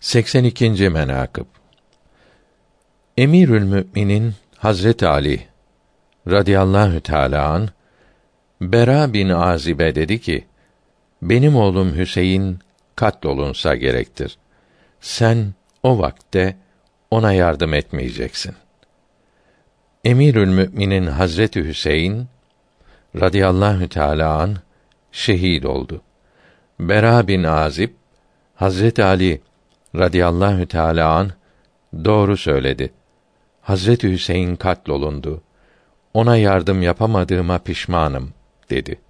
82. menakıb Emirül Müminin Hazret Ali radıyallahu teala an Bera bin Azibe dedi ki: Benim oğlum Hüseyin katlolunsa gerektir. Sen o vakte ona yardım etmeyeceksin. Emirül Müminin Hazreti Hüseyin radıyallahu teala an şehit oldu. Bera bin Azib Hazret Ali radıyallahu teala an doğru söyledi. Hazreti Hüseyin katlolundu. Ona yardım yapamadığıma pişmanım dedi.